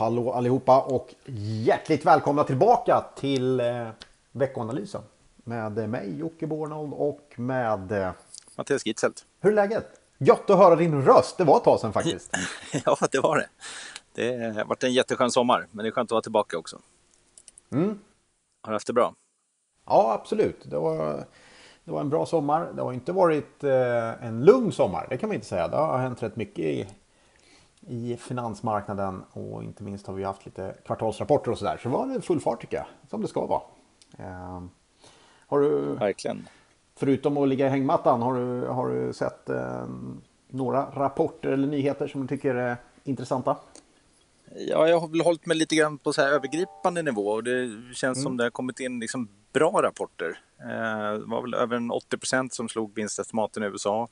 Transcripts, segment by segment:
Hallå, allihopa och hjärtligt välkomna tillbaka till eh, veckoanalysen. Med mig Jocke Bornold och med eh, Mattias Gitzelt. Hur är läget? Gött att höra din röst, det var ett tag sedan faktiskt. ja, det var det. Det har varit en jätteskön sommar, men det är skönt att vara tillbaka också. Mm. Har du haft det bra? Ja, absolut. Det var, det var en bra sommar. Det har inte varit eh, en lugn sommar, det kan man inte säga. Det har hänt rätt mycket i, i finansmarknaden och inte minst har vi haft lite kvartalsrapporter och sådär. Så var det full fart tycker jag, som det ska vara. Eh, har du, Verkligen. förutom att ligga i hängmattan, har du, har du sett eh, några rapporter eller nyheter som du tycker är intressanta? Ja, jag har väl hållit mig lite grann på så här övergripande nivå och det känns som det har kommit in liksom bra rapporter. Eh, det var väl över en 80 procent som slog vinstestimaten i USA.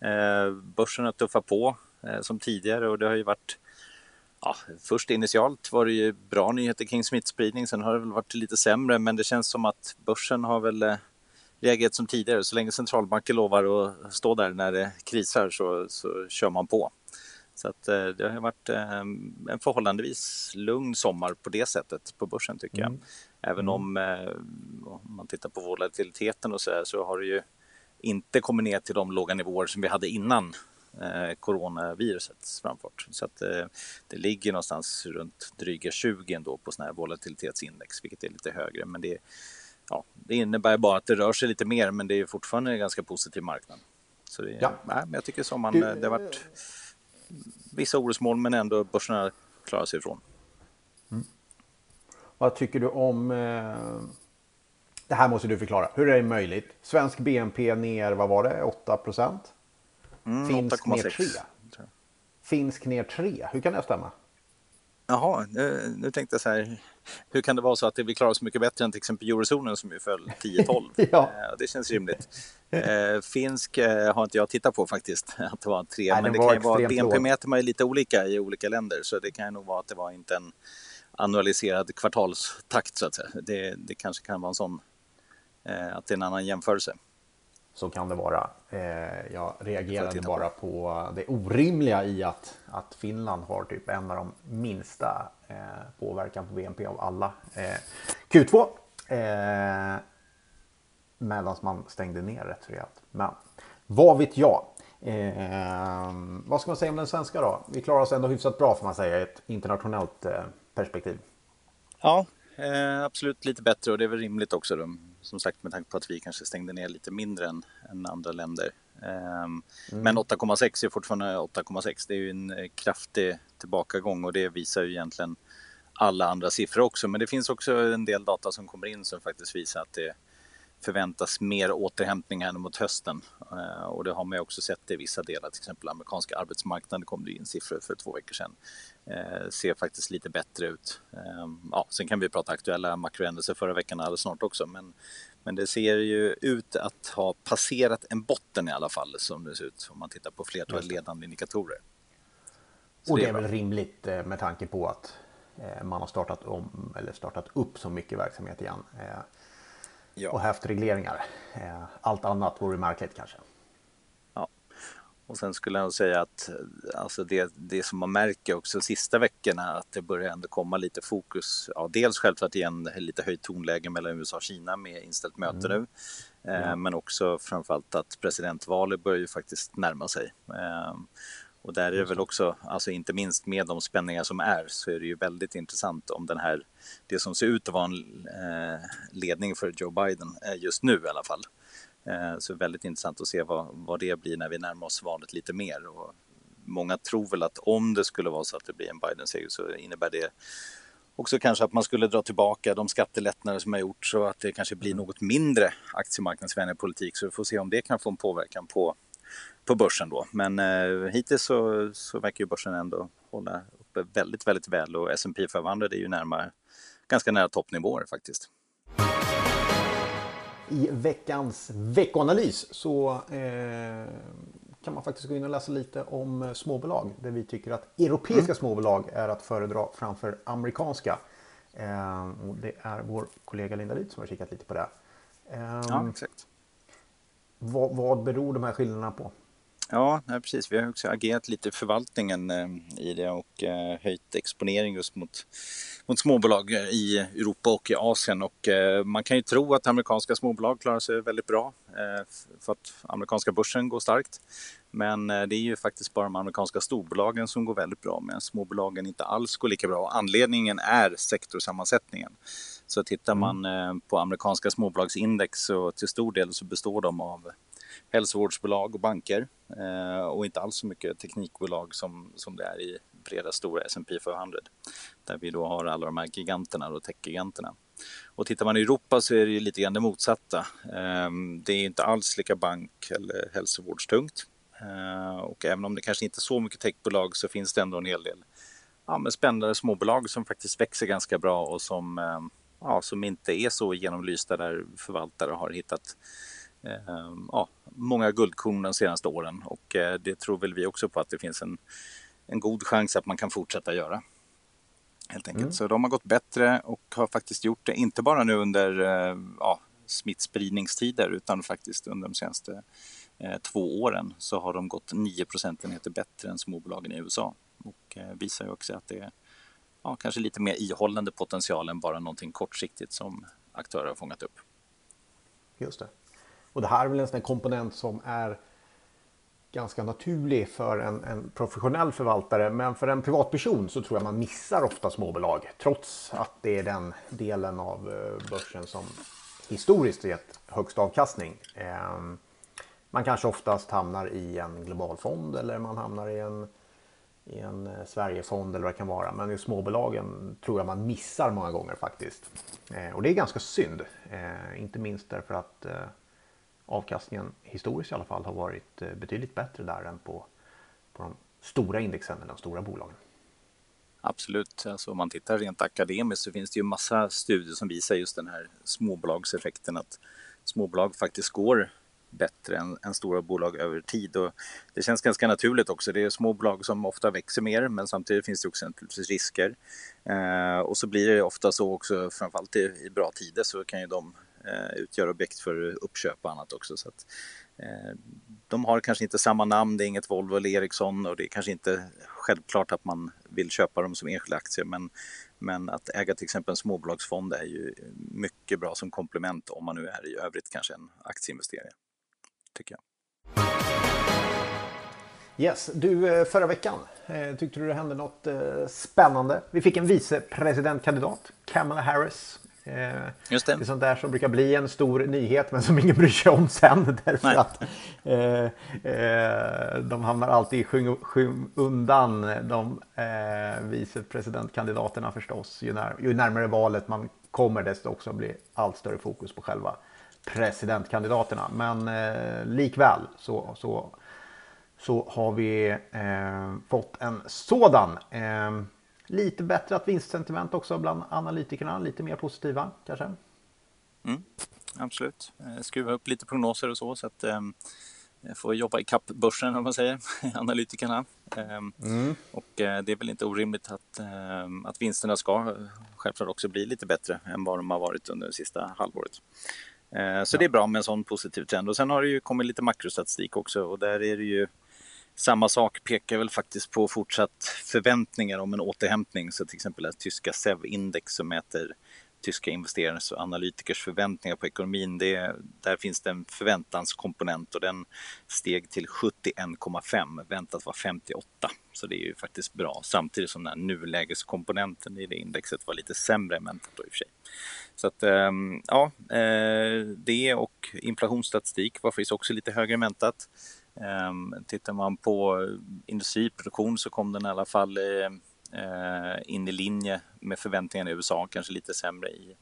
Eh, börsen har tuffat på som tidigare och det har ju varit Ja, först initialt var det ju bra nyheter kring smittspridning, sen har det väl varit lite sämre, men det känns som att börsen har väl eh, reagerat som tidigare. Så länge centralbanker lovar att stå där när det krisar så, så kör man på. Så att, eh, det har varit eh, en förhållandevis lugn sommar på det sättet på börsen tycker jag. Även om, eh, om man tittar på volatiliteten och så här, så har det ju inte kommit ner till de låga nivåer som vi hade innan eh, coronavirusets framfart. Så att eh, det ligger någonstans runt dryga 20 ändå på sådana här volatilitetsindex, vilket är lite högre. Men det, ja, det innebär bara att det rör sig lite mer, men det är fortfarande en ganska positiv marknad. Så det, Ja. nej, men jag tycker sommaren, Du- eh, det har varit vissa orosmoln, men ändå börserna klarar sig ifrån. Vad tycker du om... Eh, det här måste du förklara. Hur är det möjligt? Svensk BNP ner, vad var det, 8 procent? Mm, Finsk ner 8,6, 3. tror jag. Finsk ner 3. Hur kan det stämma? Jaha, nu, nu tänkte jag så här, hur kan det vara så att det vi klarar oss mycket bättre än till exempel eurozonen som ju föll 10-12? Ja. Eh, det känns rimligt. Eh, finsk eh, har inte jag tittat på faktiskt, att det var tre, Nej, men den det kan ju vara, BNP mäter man ju lite olika i olika länder, så det kan ju nog vara att det var inte en annualiserad kvartalstakt så att säga. Det, det kanske kan vara en sån, att det är en annan jämförelse. Så kan det vara. Eh, jag reagerade titta bara på det orimliga i att, att Finland har typ en av de minsta eh, påverkan på BNP av alla eh, Q2. Eh, Medan man stängde ner rätt rejält. Men vad vet jag? Eh, vad ska man säga om den svenska då? Vi klarar oss ändå hyfsat bra får man säga i ett internationellt eh, perspektiv. Ja, eh, absolut lite bättre och det är väl rimligt också. Då. Som sagt med tanke på att vi kanske stängde ner lite mindre än, än andra länder. Ehm, Men 8,6 är fortfarande 8,6. Det är ju en eh, kraftig tillbakagång och det visar ju egentligen alla andra siffror också. Men det finns också en del data som kommer in som faktiskt visar att det förväntas mer återhämtning här mot hösten. Eh, Och det har man också sett i vissa delar, till exempel amerikanska arbetsmarknaden kom det in siffror för två veckor sedan. Eh, ser faktiskt lite bättre ut. Eh, Ja, sen kan vi prata aktuella makrohändelser förra veckan alldeles snart också, men, men det ser ju ut att ha passerat en botten i alla fall som det ser ut om man tittar på flertalet ledande indikatorer. Så Och det är är väl rimligt eh, med tanke på att eh, man har startat om eller startat upp så mycket verksamhet igen. Eh, Ja. Och haft regleringar. Eh, Allt annat vore märkligt kanske. Ja. Och sen skulle jag säga att eh, alltså det, det som man märker också sista veckorna att det börjar ändå komma lite fokus. Ja, dels självklart igen lite höjt tonläge mellan USA och Kina med inställt möte nu. Eh, Men också framförallt att presidentvalet börjar ju faktiskt närma sig. Och där är det väl också, alltså inte minst med de spänningar som är, så är det ju väldigt intressant om den här, det som ser ut att vara en eh, ledning för Joe Biden, eh, just nu i alla fall. Eh, så väldigt intressant att se vad, vad det blir när vi närmar oss valet lite mer. Och många tror väl att om det skulle vara så att det blir en Biden-seger så innebär det också kanske att man skulle dra tillbaka de skattelättnader som har gjorts så att det kanske blir något mindre aktiemarknadsvänlig politik. Så vi får se om det kan få en påverkan på, på börsen då. Men eh, hittills så, så verkar ju börsen ändå hålla uppe väldigt, väldigt väl och S&P 500 är ju närmare, ganska nära toppnivåer faktiskt. I veckans veckoanalys så eh, kan man faktiskt gå in och läsa lite om småbolag. Där vi tycker att europeiska småbolag är att föredra framför amerikanska. Eh, och det är vår kollega Linda Ryd som har kikat lite på det. Eh, Ja, exakt. vad, vad beror de här skillnaderna på? Ja, nej, precis. Vi har också agerat lite i förvaltningen eh, i det och eh, höjt exponering just mot, mot småbolag i Europa och i Asien. Och, eh, man kan ju tro att amerikanska småbolag klarar sig väldigt bra eh, för att amerikanska börsen går starkt. Men eh, det är ju faktiskt bara de amerikanska storbolagen som går väldigt bra medan småbolagen inte alls går lika bra. Anledningen är sektorsammansättningen. Så tittar mm. man på amerikanska småbolagsindex så till stor del så består de av hälsovårdsbolag och banker eh, och inte alls så mycket teknikbolag som, som det är i breda stora S&P 500 där vi då har alla de här giganterna, och techgiganterna. Och tittar man i Europa så är det lite grann det motsatta. Ehm, det är inte alls lika bank eller hälsovårdstungt. Eh, och även om det kanske inte är så mycket techbolag så finns det ändå en hel del ja, men spännande småbolag som faktiskt växer ganska bra och som, ehm, ja, som inte är så genomlysta där förvaltare har hittat ja, många guldkorn de senaste åren och eh, det tror väl vi också på att det finns en, en god chans att man kan fortsätta göra. Helt enkelt. Mm. Så de har gått bättre och har faktiskt gjort det, inte bara nu under eh, ja, smittspridningstider utan faktiskt under de senaste eh, två åren så har de gått 9 procentenheter bättre än småbolagen i USA. Och eh, visar ju också att det är ja, kanske lite mer ihållande potential än bara någonting kortsiktigt som aktörer har fångat upp. Just det. Och det här är väl en sån komponent som är ganska naturlig för en, en, professionell förvaltare. Men för en privatperson så tror jag man missar ofta småbolag. Trots att det är den delen av eh, börsen som historiskt gett högst avkastning. Ehm, man kanske oftast hamnar i en global fond eller man hamnar i en, i en eh, Sverigefond eller vad det kan vara. Men i småbolagen tror jag man missar många gånger faktiskt. Eh, och det är ganska synd. Inte minst därför att avkastningen historiskt i alla fall har varit eh, betydligt bättre där än på, på de stora indexen eller de stora bolagen. Absolut, alltså om man tittar rent akademiskt så finns det ju massa studier som visar just den här småbolagseffekten att småbolag faktiskt går bättre än, än, stora bolag över tid. Och det känns ganska naturligt också. Det är små bolag som ofta växer mer men samtidigt finns det också naturligtvis risker. Eh, och så blir det ofta så också, framförallt i, i bra tider så kan ju de Eh, utgör objekt för uppköp och annat också. Så att, eh, de har kanske inte samma namn, det är inget Volvo eller Ericsson och det är kanske inte självklart att man vill köpa dem som enskilda aktier men, men att äga till exempel en småbolagsfond är ju mycket bra som komplement om man nu är i övrigt kanske en aktieinvesterare. Tycker jag. Yes, du eh, förra veckan eh, tyckte du det hände något spännande. Vi fick en vicepresidentkandidat, Kamala Harris. Eh, Just det. det är sånt där som brukar bli en stor nyhet men som ingen bryr sig om sen. Därför Nej. att eh, eh, de hamnar alltid i skymundan de eh, vicepresidentkandidaterna förstås. Ju, när, ju närmare valet man kommer desto också blir allt större fokus på själva presidentkandidaterna. Men eh, likväl så, så, så har vi eh, fått en sådan. Eh, Lite bättre att vinstsentiment också bland analytikerna, lite mer positiva kanske? Mm, absolut, eh, skruva upp lite prognoser och så så att eh, får jobba i kapp börsen om man säger, analytikerna. Eh, mm. Och eh, det är väl inte orimligt att, eh, att vinsterna ska självklart också bli lite bättre än vad de har varit under det sista halvåret. Eh, så ja. det är bra med en sån positiv trend. Och sen har det ju kommit lite makrostatistik också och där är det ju samma sak pekar väl faktiskt på fortsatt förväntningar om en återhämtning. Så till exempel det tyska SEV-index som mäter tyska investerares och analytikers förväntningar på ekonomin. Det, där finns det en förväntanskomponent och den steg till 71,5, väntat var 58. Så det är ju faktiskt bra, samtidigt som den här nulägeskomponenten i det indexet var lite sämre än väntat då i och för sig. Så att ehm, ja, eh, det och inflationsstatistik var faktiskt också lite högre än väntat. Ehm, tittar man på industriproduktion så kom den i alla fall eh, in i linje med förväntningarna i USA, kanske lite sämre i,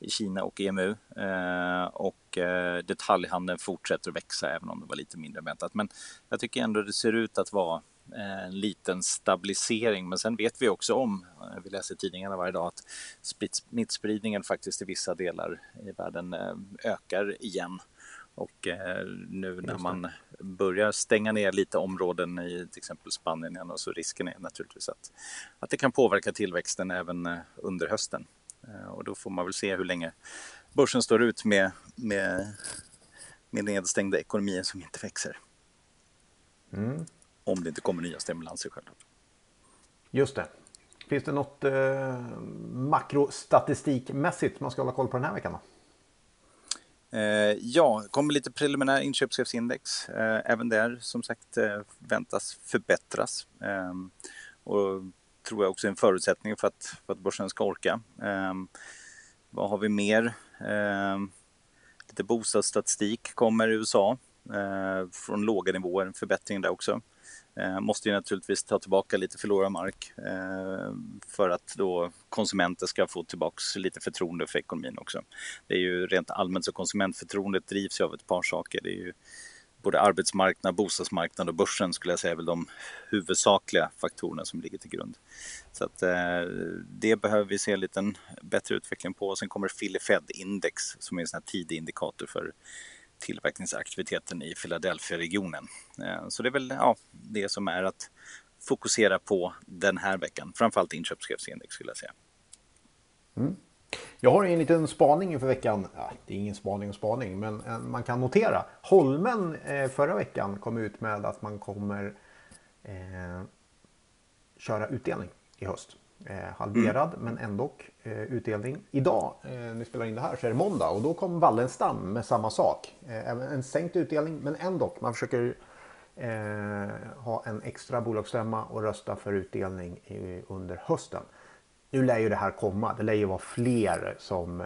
i Kina och EMU. Eh, och eh, detaljhandeln fortsätter att växa även om det var lite mindre väntat. Men jag tycker ändå det ser ut att vara eh, en liten stabilisering. Men sen vet vi också om, eh, vi läser i tidningarna varje dag, att smittspridningen faktiskt i vissa delar i världen ökar igen. Och eh, nu när man börjar stänga ner lite områden i till exempel Spanien igen, och så risken är naturligtvis att, att det kan påverka tillväxten även eh, under hösten. Eh, och då får man väl se hur länge börsen står ut med, med, med nedstängda ekonomier som inte växer. Mm. Om det inte kommer nya stimulanser självklart. Just det. Finns det något eh, makrostatistikmässigt man ska hålla koll på den här veckan? Då? Eh, ja, det kommer lite preliminär inköpschefsindex. Eh, även där som sagt eh, väntas förbättras. Ehm, och tror jag också är en förutsättning för att, för att börsen ska orka. Eh, vad har vi mer? Eh, lite bostadsstatistik kommer i USA eh, från låga nivåer, en förbättring där också. Eh, måste ju naturligtvis ta tillbaka lite förlorad mark eh, för att då konsumenter ska få tillbaka lite förtroende för ekonomin också. Det är ju rent allmänt så konsumentförtroendet drivs ju av ett par saker. Det är ju både arbetsmarknad, bostadsmarknad och börsen skulle jag säga är väl de huvudsakliga faktorerna som ligger till grund. Så att eh, det behöver vi se en liten bättre utveckling på. Sen kommer Philly Fed Index som är en sån här tidig indikator för tillverkningsaktiviteten i Philadelphia-regionen. Eh, så det är väl ja, det som är att fokusera på den här veckan. Framförallt inköpschefsindex skulle jag säga. Mm. Jag har en liten spaning inför veckan. Ja, det är ingen spaning och spaning, men eh, man kan notera. Holmen eh, förra veckan kom ut med att man kommer eh, köra utdelning i höst. Eh, halverad mm. men ändå eh, utdelning. Idag, eh, när vi spelar in det här, så är det måndag och då kom Wallenstam med samma sak. En sänkt utdelning men ändå. Man försöker ha en extra bolagsstämma och rösta för utdelning under hösten. Nu lär ju det här komma. Det lär ju vara fler som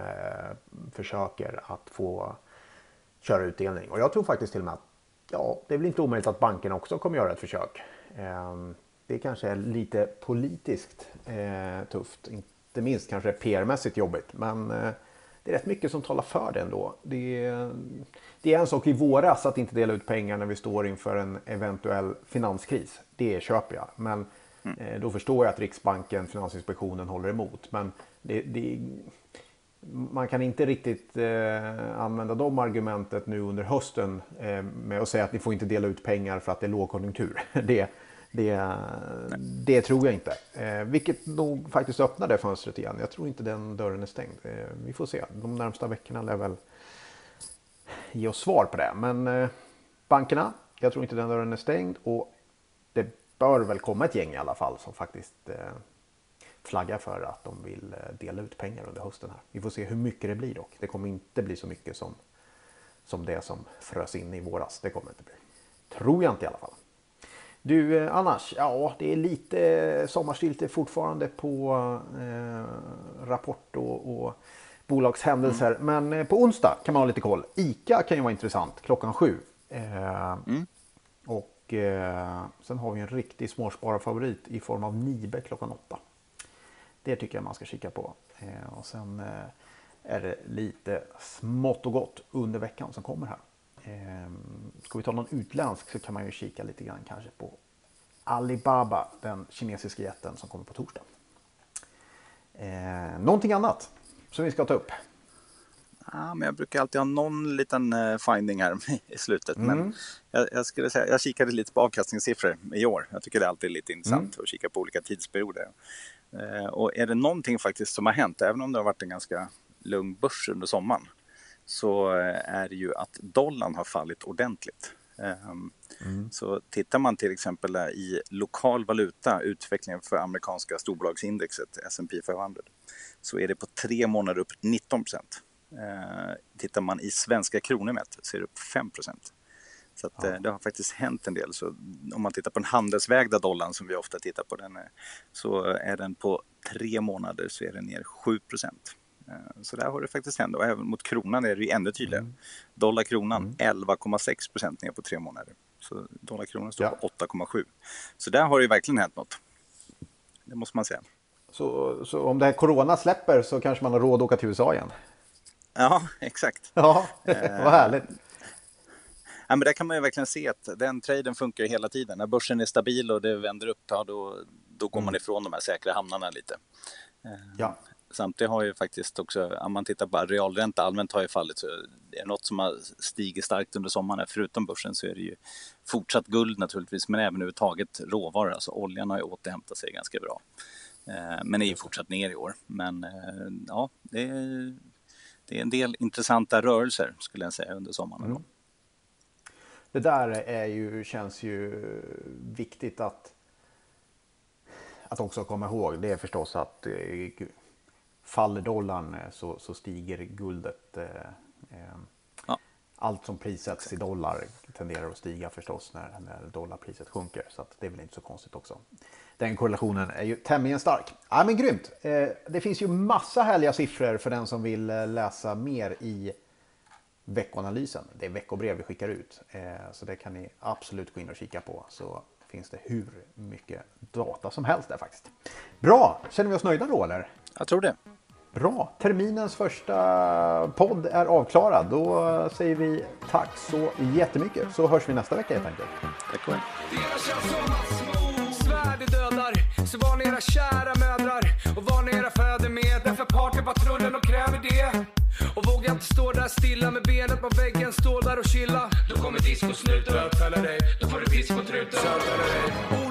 försöker att få köra utdelning. Och jag tror faktiskt till och med att ja, det är väl inte omöjligt att bankerna också kommer göra ett försök. Det kanske är lite politiskt eh, tufft. Inte minst kanske PR-mässigt jobbigt. Men eh, det är rätt mycket som talar för det ändå. Det är, det är en sak i våras att inte dela ut pengar när vi står inför en eventuell finanskris. Det köper jag. Men mm. eh, då förstår jag att Riksbanken, Finansinspektionen håller emot. Men det, det, man kan inte riktigt eh, använda de argumentet nu under hösten eh, med att säga att ni får inte dela ut pengar för att det är lågkonjunktur. det, det, det tror jag inte. Eh, vilket nog faktiskt öppnar det fönstret igen. Jag tror inte den dörren är stängd. Eh, vi får se. De närmsta veckorna lär väl ge oss svar på det. Men eh, bankerna, jag tror inte den dörren är stängd. Och det bör väl komma ett gäng i alla fall som faktiskt eh, flaggar för att de vill eh, dela ut pengar under hösten. här. Vi får se hur mycket det blir dock. Det kommer inte bli så mycket som, som det som frös in i våras. Det kommer inte bli. Tror jag inte i alla fall. Du eh, annars, ja det är lite sommarstilte fortfarande på eh, Rapport och, och bolagshändelser. Mm. Men eh, på onsdag kan man ha lite koll. ICA kan ju vara intressant klockan sju. Eh, mm. Och eh, sen har vi en riktig småspararfavorit i form av Nibe klockan åtta. Det tycker jag man ska kika på. Eh, och sen är det lite smått och gott under veckan som kommer här. Eh, ska vi ta någon utländsk så kan man ju kika lite grann kanske på Alibaba, den kinesiska jätten som kommer på torsdag. Eh, någonting annat som vi ska ta upp? Ja, men jag brukar alltid ha någon liten eh, finding här i slutet. Mm. Men jag, jag, skulle säga, jag kikade lite på avkastningssiffror i år. Jag tycker det är alltid lite intressant mm. att kika på olika tidsperioder. Eh, och är det någonting faktiskt som har hänt, även om det har varit en ganska lugn börs under sommaren, så eh, är det ju att dollarn har fallit ordentligt. Ehm, mm. Så tittar man till exempel i lokal valuta, utvecklingen för amerikanska storbolagsindexet S&P 500, så är det på tre månader upp 19 procent. Ehm, tittar man i svenska kronor mätt så är det upp 5 procent. Så att, ja. Eh, det har faktiskt hänt en del. Så om man tittar på den handelsvägda dollarn som vi ofta tittar på, den, så är den på tre månader så är den ner 7 procent. Eh, så där har det faktiskt hänt och även mot kronan är det ju ännu tydligare. Mm. Dollar-kronan mm. 11,6 procent ner på tre månader. Så dollar-kronan står ja. på 8,7. Så där har det ju verkligen hänt något. Det måste man säga. Så, så om det här corona släpper så kanske man har råd att åka till USA igen? Ja, exakt. Ja, vad härligt. Ja, men där kan man ju verkligen se att den traden funkar hela tiden. När börsen är stabil och det vänder upp, då, då går mm. man ifrån de här säkra hamnarna lite. Ja. Samtidigt har ju faktiskt också, om man tittar på realränta allmänt har ju fallit, så det är något som har stigit starkt under sommaren, förutom börsen så är det ju fortsatt guld naturligtvis, men även överhuvudtaget råvaror, alltså oljan har ju återhämtat sig ganska bra. Eh, men är ju fortsatt ner i år. Men eh, ja, det är, det är en del intressanta rörelser skulle jag säga under sommaren. Mm. det där är ju, känns ju viktigt att, att också komma ihåg. Det är förstås att eh, faller dollarn eh, så, så stiger guldet. Eh, eh, Ja. Allt som prissätts i dollar tenderar att stiga förstås när, när dollarpriset sjunker. Så det är väl inte så konstigt också. Den korrelationen är ju tämligen stark. Ja, men grymt! Eh, det finns ju massa härliga siffror för den som vill eh, läsa mer i veckoanalysen. Det är veckobrev vi skickar ut. Eh, så det kan ni absolut gå in och kika på. Så finns det hur mycket data som helst där faktiskt. Bra! Känner vi oss nöjda då eller? Jag tror det. Bra! Terminens första podd är avklarad. Då säger vi tack så jättemycket. Så hörs vi nästa vecka helt enkelt. Tack som massmord Svärd dödar. Så var ni era kära mödrar. Och var ni era fäder med Därför partypatrullen och kräver det. Och våga inte stå där stilla med benet på väggen. Stå där och chilla. Då kommer discosnuten Bötfälla dig. Då får du discotruten Bötfälla dig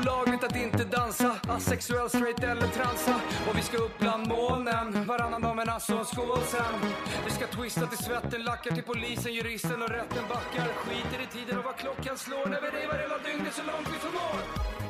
Sexuell, straight eller transa. Och vi ska upp bland molnen. Varannan dag med nasse och en skål sen. Vi ska twista till svetten Lackar till polisen, juristen och rätten backar. Skiter i tiden och vad klockan slår. När vi revar hela dygnet så långt vi förmår.